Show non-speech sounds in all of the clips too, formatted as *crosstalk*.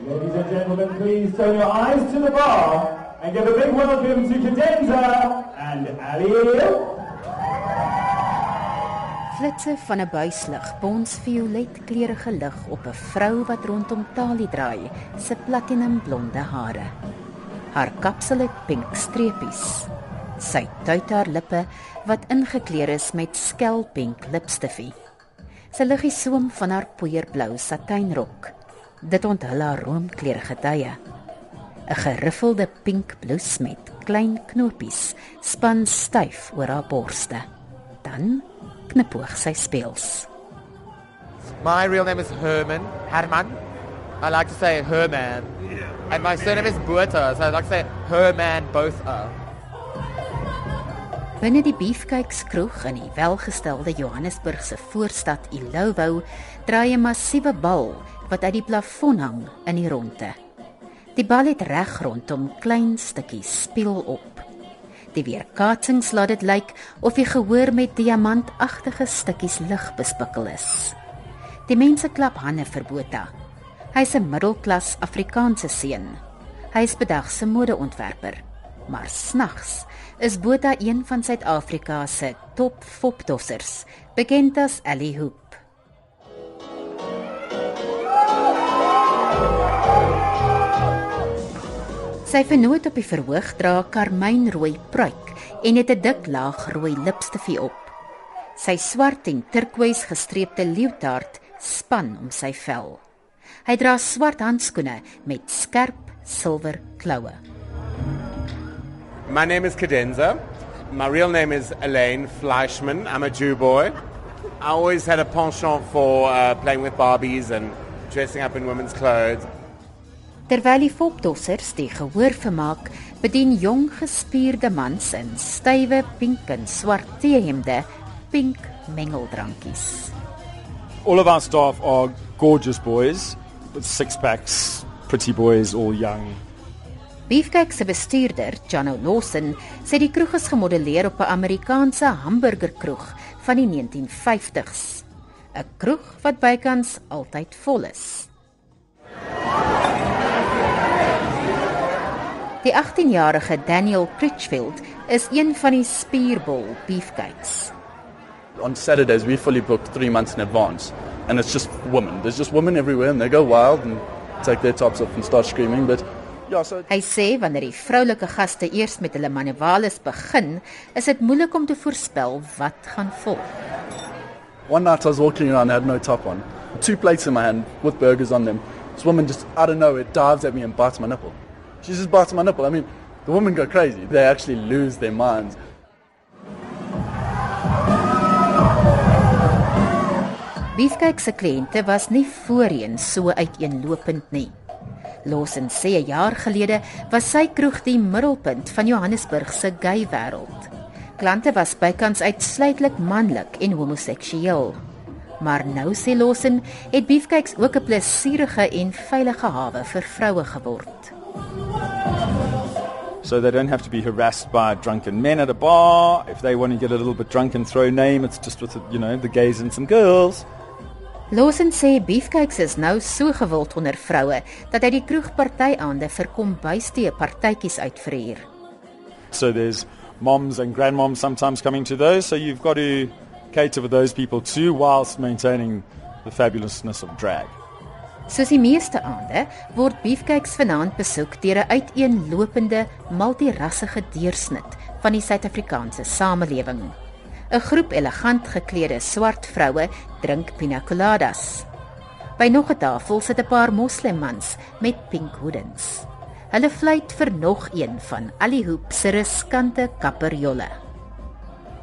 Ladies and gentlemen, please turn your eyes to the bar and give a big welcome to Cadenza and Ali. Flitse van 'n buislig bons violet kleurige lig op 'n vrou wat rondom Tali draai, se platinum blonde hare. Haar kapsel het pink streepies. Sy tuit haar lippe wat ingekleer is met skelpink lipstifie. Sy liggie soem van haar poeierblou satijnrok. Dit onthul haar roomkleurige tye. 'n Geriffelde pink blouse met klein knopies span styf oor haar borste. Dan knipoog sy speels. My real name is Herman. Herman. I like to say Herman. And my surname is Botha, so I like to say Herman both are. Binne die Beefcakes kroeg in die welgestelde Johannesburgse voorstad Ilowo draai 'n massiewe bal wat uit die plafon hang in die ronde. Die bal het reg rondom klein stukkies speel op. Die weerkaatsings laat dit lyk of die gehoor met diamantagtige stukkies lig bespikkel is. Die mense klap hande vir Botha. Hy's 'n middelklas Afrikaanse seun. Hy is bedag se modeontwerper. Maar snags is Botha een van Suid-Afrika se top fopdossers, bekend as Ali Hoop. Sy vernoot op die verhoog dra karmynrooi pruik en het 'n dik laag rooi lipstifie op. Sy swart en turkoois gestreepte leeutard span om sy vel. Hy dra swart handskoene met skerp silwer kloue. My name is Cadenza. My real name is Elaine Fleischman. I'm a Jew boy. I always had a penchant for uh, playing with Barbies and dressing up in women's clothes. Terwyl die fopdossers die gehoor vermaak, bedien jong gespierde mans in stywe pink en swart T-hemde pink mengeldrankies. All of our staff are gorgeous boys with six packs, pretty boys, all young. Beefcake se bestuurder, Jano Lawson, sê die kroeg is gemodelleer op 'n Amerikaanse hamburgerkroeg van die 1950s. 'n Kroeg wat bykans altyd vol is. Die 18-jarige Daniel Critchfield is een van die spierbol beefcakes. On Saturdays, we fully book three months in advance, and it's just women. There's just women everywhere, and they go wild and take their tops off and start screaming. But yeah, so Hy sê wanneer die vroulike gaste eers met hulle manuales begin, is dit moeilik om te voorspel wat gaan volg. one night I was walking around, I had no top on, two plates in my hand with burgers on them. This woman just out of nowhere dives at me and bites my nipple. She just bites my nipple. I mean, the women go crazy. They actually lose their minds. Beefcake se kliënte was nie voorheen so uiteenlopend nie. Lawson sê 'n jaar gelede was sy kroeg die middelpunt van Johannesburg se gay wêreld. Klante was bykans uitsluitlik manlik en homoseksueel. Maar nou sê Lawson, het Beefcakes ook 'n plesierige en veilige hawe vir vroue geword. So they don't have to be harassed by drunken men at a bar. If they want to get a little bit drunk and throw name, it's just with, you know, the gays and some girls. Lawson sê Beefcakes is nou so gewild onder vroue dat hy die kroegpartyaande vir kombuistee partytjies uitverhuur. So there's moms and grandmoms sometimes coming to those, so you've got to cater for those people too whilst maintaining the fabulousness of drag. Soos die meeste aande word Beefcakes vanaand besoek deur 'n uiteenlopende multirassige deursnit van die Suid-Afrikaanse samelewing. 'n Groep elegant geklede swart vroue drink pina coladas. By nog 'n tafel sit 'n paar moslemmans met pink hoodens. Hulle fluit vir nog een van Ali Hoop se riskante kapperjolle.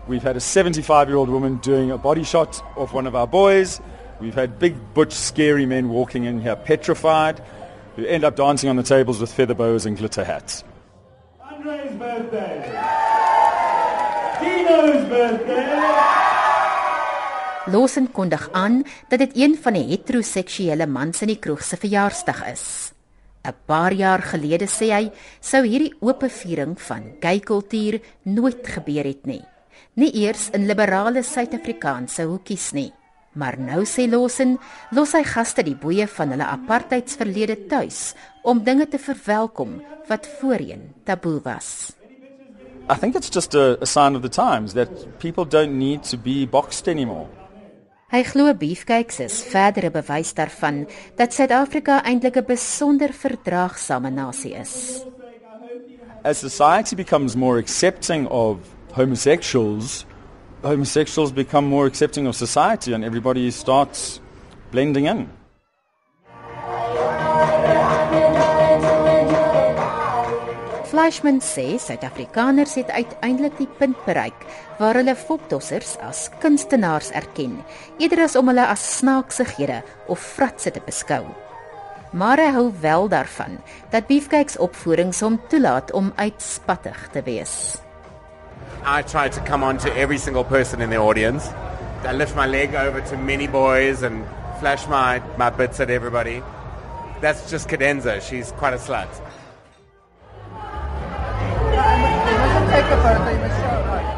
We've had a 75 year old woman doing a body shot of one of our boys. We've had big, butch, scary men walking in here petrified who end up dancing on the tables with feather boas and glitter hats. Andre's birthday. Dino's birthday. Lawson kondig aan dat dit een van die heteroseksuele mans in die kroeg se verjaarsdag is. 'n Paar jaar gelede sê hy sou hierdie oop viering van gay kultuur nooit gebeur het nie. Nie eers in liberale Suid-Afrikaanse hoekies nie. Maar nou sê Lawson, los hy gaste die boeye van hulle apartheidsverlede tuis om dinge te verwelkom wat voorheen taboe was. I think it's just a, a sign of the times that people don't need to be boxed anymore. Hy glo beefcakes is verdere bewys daarvan dat Suid-Afrika eintlik 'n besonder verdraagsame nasie is. As society becomes more accepting of homosexuals, homosexuals become more accepting of society and everybody starts blending in. Fleischman sê Suid-Afrikaners het uiteindelik die punt bereik waar hulle foptossers as kunstenaars erken, eerder as om hulle as snaaksighede of fratse te beskou. Maar hy hou wel daarvan dat Beefcakes opvoerings hom toelaat om uitspattig te wees. I try to come on to every single person in the audience. I lift my leg over to many boys and flash my, my bits at everybody. That's just Cadenza. She's quite a slut.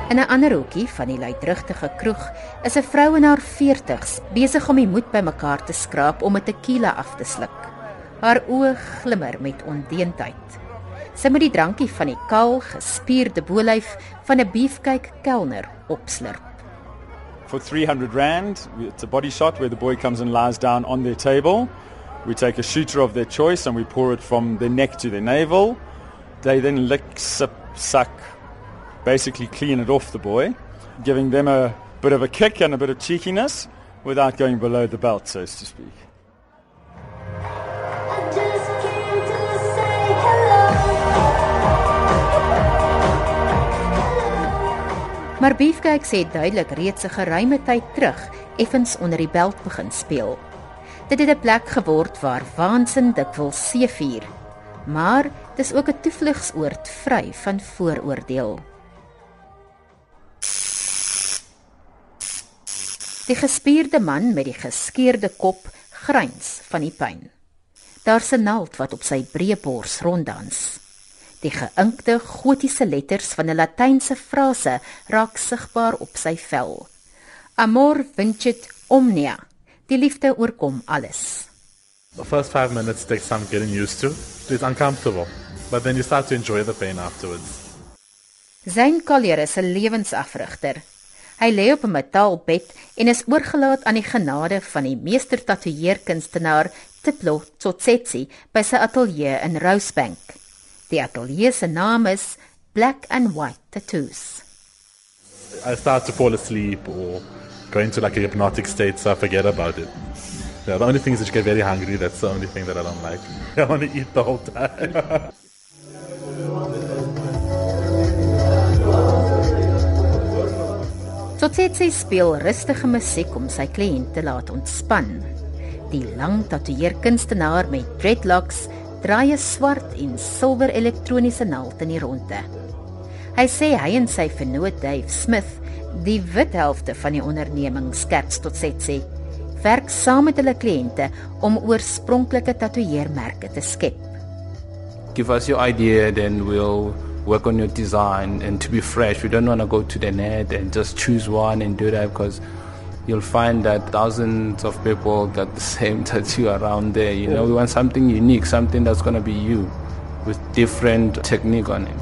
In 'n ander hoekie van die luidrugtige kroeg is 'n vrou in haar 40's besig om die moed bymekaar te skraap om 'n tequila af te sluk. Haar oë glimmer met ondeentheid. Sy moet die drankie van die kaal, gespierde bolyf van 'n beefcake kelner opslurp. For 300 Rand, it's a body shot where the boy comes and lies down on their table. We take a shooter of their choice and we pour it from their neck to their navel. They then lick, sip, suck, basically clean it off the boy, giving them a bit of a kick and a bit of cheekiness without going below the belt, so to speak. Maar Beefcake sê duidelik reeds 'n geruime tyd terug effens onder die belt begin speel. Dit het 'n plek geword waar waansin dikwels seevier. Maar dis ook 'n toevlugsoord vry van vooroordeel. Die gespierde man met die geskeurde kop gryns van die pyn. Daar's 'n naald wat op sy breë bors ronddans. Die geinkte gotiese letters van 'n latynse frase raak sigbaar op sy vel. Amor vincit omnia. Die liefde oorkom alles. The first five minutes takes some getting used to. It's uncomfortable, but then you start to enjoy the pain afterwards. Zayn Collier is 'n lewensafrigter. Hy lê op 'n metaalbed en is oorgelaat aan die genade van die meester tatoeëerkunstenaar Tiplo Tsotsetsi by sy ateljee in Rosebank. Die ateljee se naam is Black and White Tattoos. I start to fall asleep or go into like a hypnotic state, so I forget about it. Yeah, the only thing is that you get very hungry. That's the only thing that I don't like. *laughs* I want to eat the whole time. *laughs* Tsotsetsi speel rustige musiek om sy kliënt te laat ontspan. Die lang tatoeëerkunstenaar met dreadlocks draai 'n swart en silwer elektroniese naald in die ronde. Hy sê hy en sy vernoot Dave Smith, die wit helfte van die onderneming skerts tot Setsi, werk saam met hulle kliënte om oorspronklike tatoeëermerke te skep. give us your idea, then we'll work on your design. And to be fresh, we don't want to go to the net and just choose one and do that because you'll find that thousands of people got the *laughs* same tattoo around there. You know, we want something unique, something that's going to be you with different technique on it.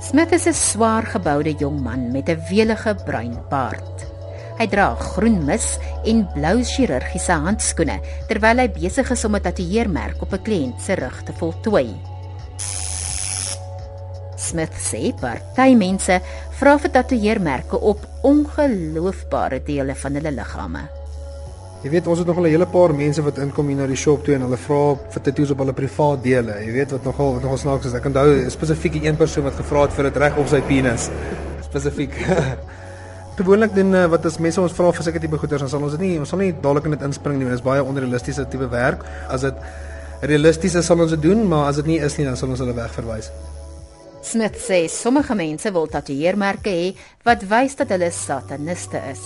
Smith is 'n swaar geboude jong man met 'n welige bruin baard. Hy dra groen mis en blou chirurgiese handskoene terwyl hy besig is om 'n tatoeëermerk op 'n kliënt se rug te voltooi. Smith sê party mense vra vir tatoeëermerke op ongeloofbare dele van hulle liggame. Jy weet ons het nog 'n hele paar mense wat inkom hier na die shop toe en hulle vra vir tattoos op hulle privaat dele. Jy weet wat nogal wat nogal snaaks is. Ek onthou spesifiek een persoon wat gevra het vir dit reg op sy penis. Spesifiek. *laughs* Gewoonlik doen uh, wat as mense ons vra vir sulke tipe goeders, dan sal ons dit nie ons sal nie dadelik in dit inspring nie. Dit is baie onrealistiese tipe werk. As dit realisties is sal ons dit doen, maar as dit nie is nie, dan sal ons hulle wegverwys. Smith sê sommige mense wil tatoeëermerke hê wat wys dat hulle sataniste is.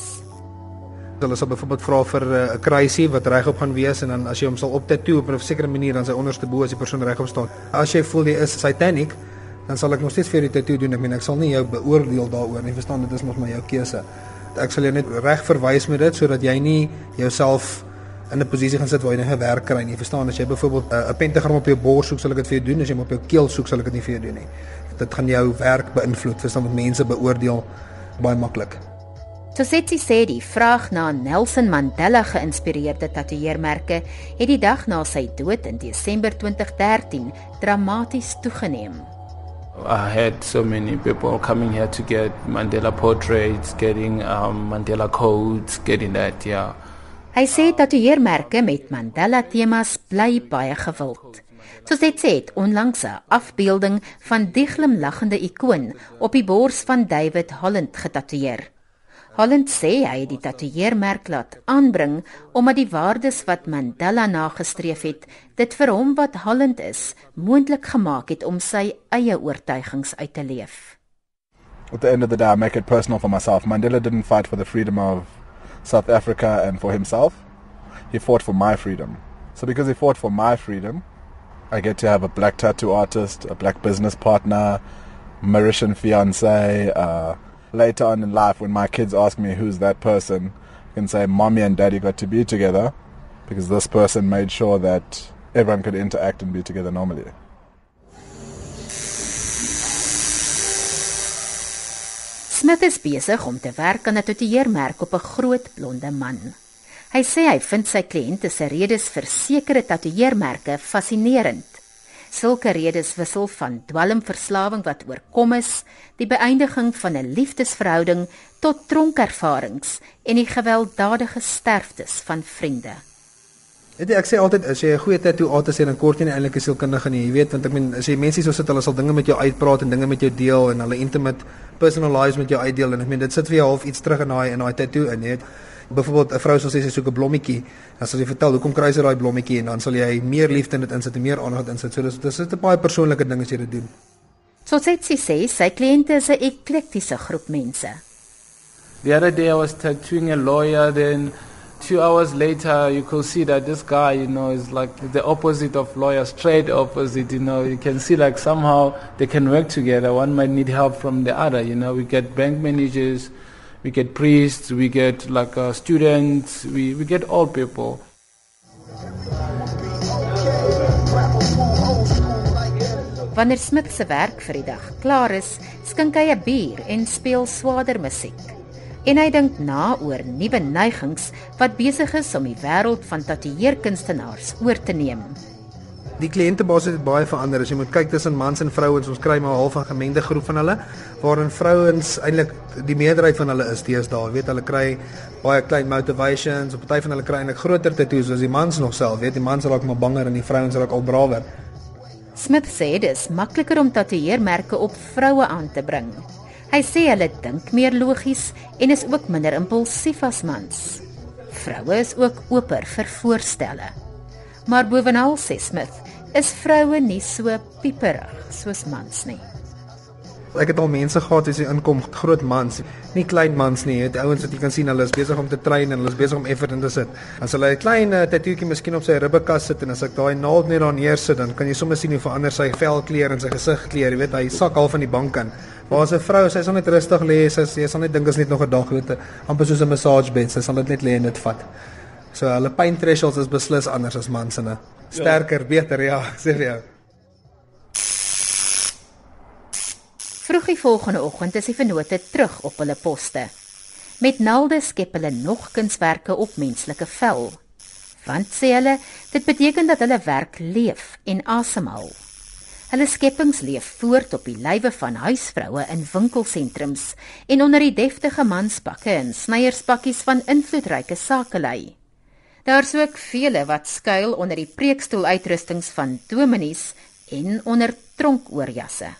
Hulle sal byvoorbeeld vra vir eh, 'n uh, kruisie wat regop gaan wees en dan as jy hom sal optatoe op 'n sekere manier dan sy onderste bo as die persoon regop staan. As jy voel jy is satanic, dan sal ek nog steeds vir jou die tatoe doen. Ek meen ek sal nie jou beoordeel daaroor nie. Verstaan dit is mos maar jou keuse. Ek sal jou net reg verwys met dit sodat jy nie jouself in 'n posisie gaan sit waar jy nie werk kry nie. Jy verstaan as jy byvoorbeeld 'n pentagram op jou bors soek, sal ek dit vir jou doen. As jy hom op jou keel soek, sal ek dit nie vir jou doen nie. Dit gaan jou werk beïnvloed. Verstaan wat mense beoordeel baie maklik. Tosetsi sê die vraag na Nelson Mandela geïnspireerde tatoeëermerke het die dag na sy dood in Desember 2013 dramaties toegeneem. I had so many people coming here to get Mandela portraits, getting um, Mandela codes, getting that, yeah. Hy sê tatoeëermerke met Mandela temas bly baie gewild. Soos dit sê, onlangs 'n afbeelding van die glimlaggende ikoon op die bors van David Holland getatoeëer. Holland sê hy het die tatoeëermerk laat aanbring omdat die waardes wat Mandela nagestreef het, dit vir hom wat Holland is, moontlik gemaak het om sy eie oortuigings uit te leef. At the end of the day, I make it personal for myself. Mandela didn't fight for the freedom of South Africa and for himself. He fought for my freedom. So because he fought for my freedom, I get to have a black tattoo artist, a black business partner, Mauritian fiance. Uh, later on in life, when my kids ask me who's that person, I can say mommy and daddy got to be together because this person made sure that everyone could interact and be together normally. Smith is besig om te werk aan 'n tatoeëermerk op 'n groot blonde man. Hy sê hy vind sy kliënte se redes vir sekere tatoeëermerke fascinerend. Sulke redes wissel van dwelmverslawing wat oorkom is, die beëindiging van 'n liefdesverhouding tot tronkervarings en die gewelddadige sterftes van vriende. Weet jy, ek sê altyd as jy 'n goeie tattoo artist is, dan kort jy nie eintlik 'n sielkundige nie. Jy weet, want ek meen as jy mense so sit, hulle sal dinge met jou uitpraat en dinge met jou deel en hulle intimate personalized met jou uitdeel en ek meen dit sit vir jou half iets terug in daai in daai tattoo in, jy weet. Byvoorbeeld 'n vrou sal sê sy soek 'n blommetjie, dan sal jy vertel hoekom kry sy daai blommetjie en dan sal jy meer liefde in dit insit en meer aandag insit. So dis dis is 'n baie persoonlike ding as jy dit doen. Soos hy sê, sy kliënte is 'n eklektiese groep mense. The other day I was tattooing a lawyer, then two hours later you could see that this guy, you know, is like the opposite of lawyer, straight opposite, you know. You can see like somehow they can work together. One might need help from the other, you know. We get bank managers, we get priests, we get like uh, students, we, we get all people. Wanneer Smith se werk vir die dag klaar is, skink hy 'n bier en speel swaarder musiek. En hy dink na oor nuwe neigings wat besig is om die wêreld van tatoeëerkunstenaars oor te neem. Die kliëntebasis het baie verander. As jy moet kyk tussen mans en vrouens, ons kry maar half 'n gemengde groep van hulle waarin vrouens eintlik die meerderheid van hulle is deesdae. Jy weet, hulle kry baie klein motivations, op party van hulle kry eintlik groter tattoos as die mans nog self. Weet, die mans raak maar banger en die vrouens raak al brawer. Smith sê dit is makliker om tatoeëermerke op vroue aan te bring. Hy sê hulle dink meer logies en is ook minder impulsief as mans. Vroue is ook oper vir voorstelle. Maar bovenal sê Smith, is vroue nie so pieperig soos mans nie. Ek het al mense gehad as jy inkom, groot mans, nie klein mans nie. Het ouens wat jy kan sien hulle is besig om te train en hulle is besig om effort in te sit. As hulle 'n klein uh, tatoeetjie miskien op sy ribbekas sit en as ek daai naald net daar neersit, dan kan jy sommer sien hoe verander sy velkleur en sy gesigkleur. Jy weet, hy sak half van die bank in. Maar as 'n vrou, sy sal net rustig lê, sy sy sal net dink as net nog 'n dag, jy, amper soos 'n massagebed, sy sal dit net lê en dit vat. So hulle pain thresholds is beslis anders as mans se. Sterker, ja. beter, ja, ek sê vir jou. Vroeg die volgende oggend is die vennote terug op hulle poste. Met naalde skep hulle nog kunswerke op menslike vel. Want sê hulle, dit beteken dat hulle werk leef en asemhaal. Hulle skepings leef voort op die lywe van huisvroue in winkelsentrums en onder die deftige manspakke en snyerspakkies van invloedryke sakelei. Daar's ook vele wat skuil onder die preekstoeluitrustings van dominees en onder tronkoorjasse.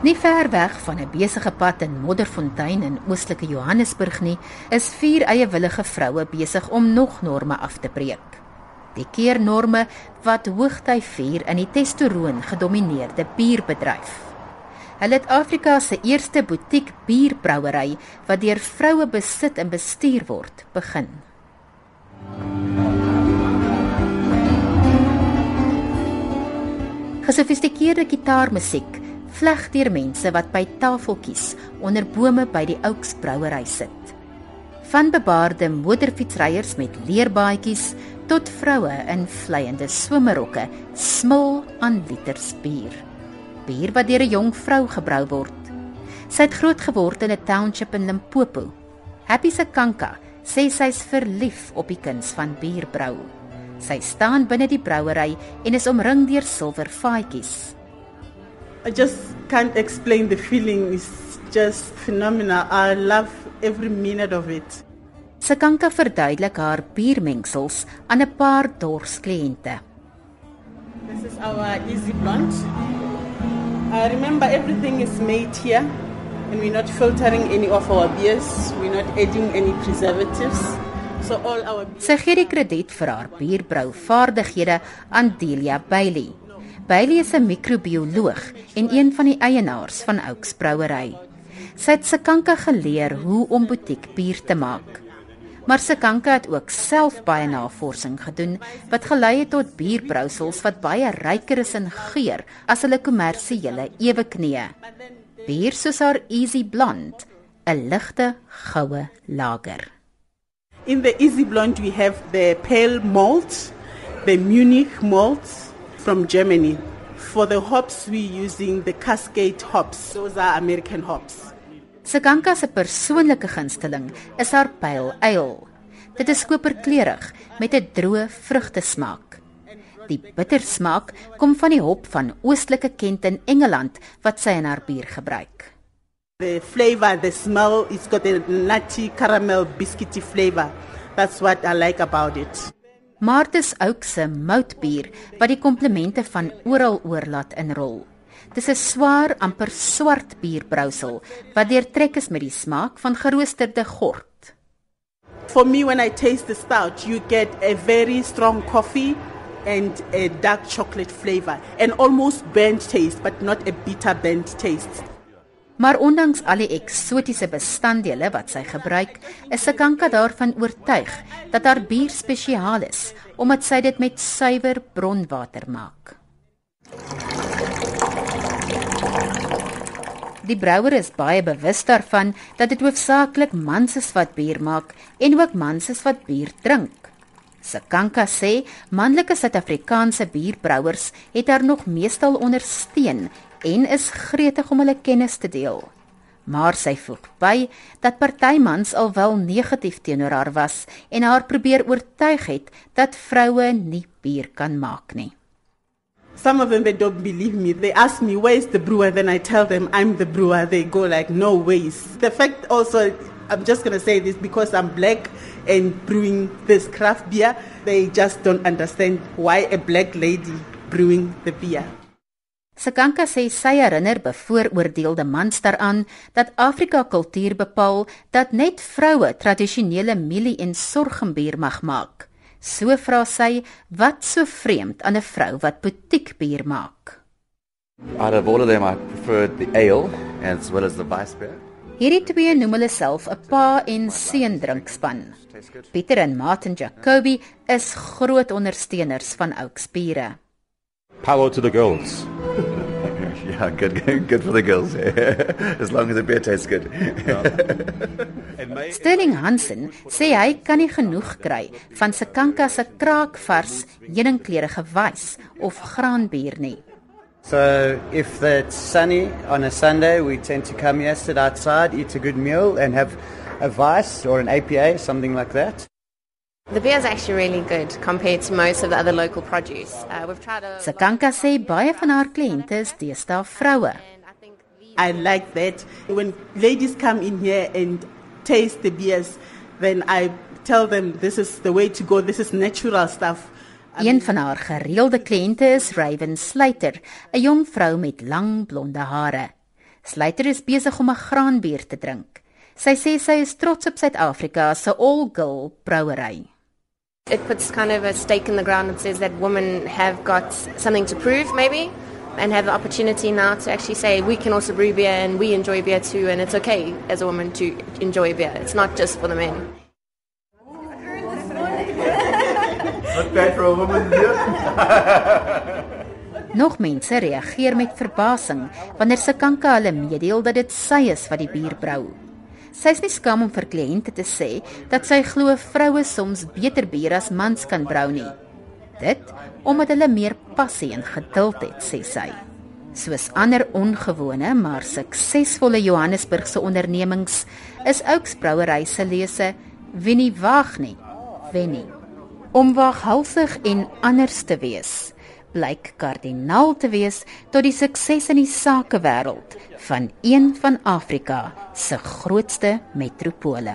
Nie ver weg van 'n besige pad in Modderfontein in oostelike Johannesburg nie, is vier eiewillige vroue besig om nog norme af te breek. Die keer norme wat hoogtyd vier in die testosteron gedomeineerde bierbedryf. Hulle het Afrika se eerste butiek bierbrouery wat deur vroue besit en bestuur word, begin. Gesofistikeerde gitaarmusiek vleg deur mense wat by tafeltjies onder bome by die Oaks brouery sit. Van bebaarde motorfietsryers met leerbaadjies tot vroue in vleiende swemmerokke smil aan liters bier. Bier wat deur 'n jong vrou gebrou word. Sy het groot geword in 'n township in Limpopo. Happy Sekanka sê sy's verlief op die kuns van bierbrou. Sy staan binne die brouery en is omring deur silwer vaatjies. I just can't explain the feeling. It's just phenomenal. I love every minute of it. Sekanka verduidelik haar biermengsels aan 'n paar dors kliënte. This is our easy blonde. I remember everything is made here and we're not filtering any of our beers. We're not adding any preservatives. So all our Sy gee die krediet vir haar bierbrou vaardighede aan Delia Bailey. Bailey is 'n microbioloog en een van die eienaars van Oaks Brouery. Sy het Sekanka geleer hoe om butiekbier te maak. Maar Sekanka het ook self baie navorsing gedoen wat gelei het tot bierbrousels wat baie ryker is in geur as hulle kommersiële eweknieë. Bier soos haar Easy Blonde, 'n ligte goue lager. In the easy blonde we have the pale malt, the Munich malt from Germany. For the hops we're using the Cascade hops. Those are American hops. Sekanka se persoonlike gunsteling is haar pale ale. Dit is koperkleurig met 'n droë vrugtesmaak. Die bittersmaak kom van die hop van Oostelike Kent in Engeland wat sy in haar bier gebruik. The flavor, the smell, it's got a nutty caramel biscuity flavor. That's what I like about it. Martus Oak se moutbier wat die komplemente van oral oor laat inrol. Dis 'n swaar, amper swart bierbrousel wat deurtrek is met die smaak van geroosterde gort. For me, when I taste the stout, you get a very strong coffee and a dark chocolate flavor, and almost burnt taste, but not a bitter burnt taste. Maar ondanks al die eksotiese bestanddele wat sy gebruik, is Sekanka daarvan oortuig dat haar bier spesiaal is omdat sy dit met suiwer bronwater maak. Die brouwer is baie bewus daarvan dat dit hoofsaaklik mans is wat bier maak en ook mans is wat bier drink. Sekanka sê manlike Suid-Afrikaanse bierbrouers het haar nog meestal ondersteun en is gretig om hulle kennis te deel. Maar sy voeg by dat party mans alwel negatief teenoor haar was en haar probeer oortuig het dat vroue nie bier kan maak nie. Some of them they don't believe me. They ask me where is the brewer, then I tell them I'm the brewer. They go like no ways. The fact also, I'm just gonna say this because I'm black and brewing this craft beer. They just don't understand why a black lady brewing the beer. Sekanka sê sy herinner bevooroordeelde mans daaraan dat Afrika kultuur bepaal dat net vroue tradisionele mielie en sorghumbier mag maak. So vra sy wat so vreemd aan 'n vrou wat butiekbier maak. Out of all of them, I prefer the ale as well as the vice beer. Hierdie twee noem hulle self 'n pa en seun drinkspan. Pieter en Martin Jacobi is groot ondersteuners van Oukspiere. Power to the girls. Yeah, good, *laughs* good for the girls. *laughs* as long as the beer tastes good. *laughs* Sterling Hansen sê hy kan nie genoeg kry van Sekanka se kraakvars heuningkleurige wys of graanbier nie. So if it's sunny on a Sunday, we tend to come here, sit outside, eat a good meal, and have a vice or an APA, something like that. The beer is actually really good compared to most of the other local produce. Uh, we've tried a Sekanka sê baie van haar kliënte is deesdae vroue. I like that. When ladies come in here and taste the beers, then I tell them this is the way to go. This is natural stuff. Een van haar gereelde kliënte is Raven Sluiter, 'n jong vrou met lang blonde hare. Sluiter is besig om 'n graanbier te drink. Sy sê sy is trots op Suid-Afrika se all-girl brouery. It puts kind of a stake in the ground and says that women have got something to prove, maybe, and have the opportunity now to actually say we can also brew beer and we enjoy beer too, and it's okay as a woman to enjoy beer. It's not just for the men. Not bad for a woman, yeah. *laughs* Nog mense reageer met verbasing wanneer Sekanka hulle meedeel dat dit sy is wat die bier brou. Sy is nie skaam om vir kliënte te sê dat sy glo vroue soms beter bier as mans kan brou nie. Dit omdat hulle meer passie en geduld het, sê sy. Soos ander ongewone maar suksesvolle Johannesburgse ondernemings is Oaks Brouwery se lese Winnie wag nie, Wennie. Om waaghalsig en anders te wees, blyk kardinaal te wees tot die sukses in die sakewêreld van een van Afrika se grootste metropole.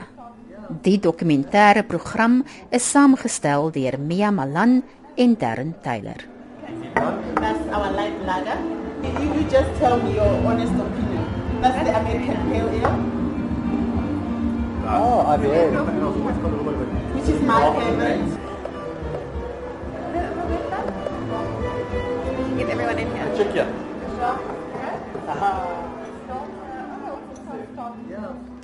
Die dokumentêre program is saamgestel deur Mia Malan en Darren Taylor. That's our light ladder. You, you just tell me your honest opinion. That's the American Pale Ale, Oh, IPA. which is my favorite. Get everyone in here. Check here. Yeah.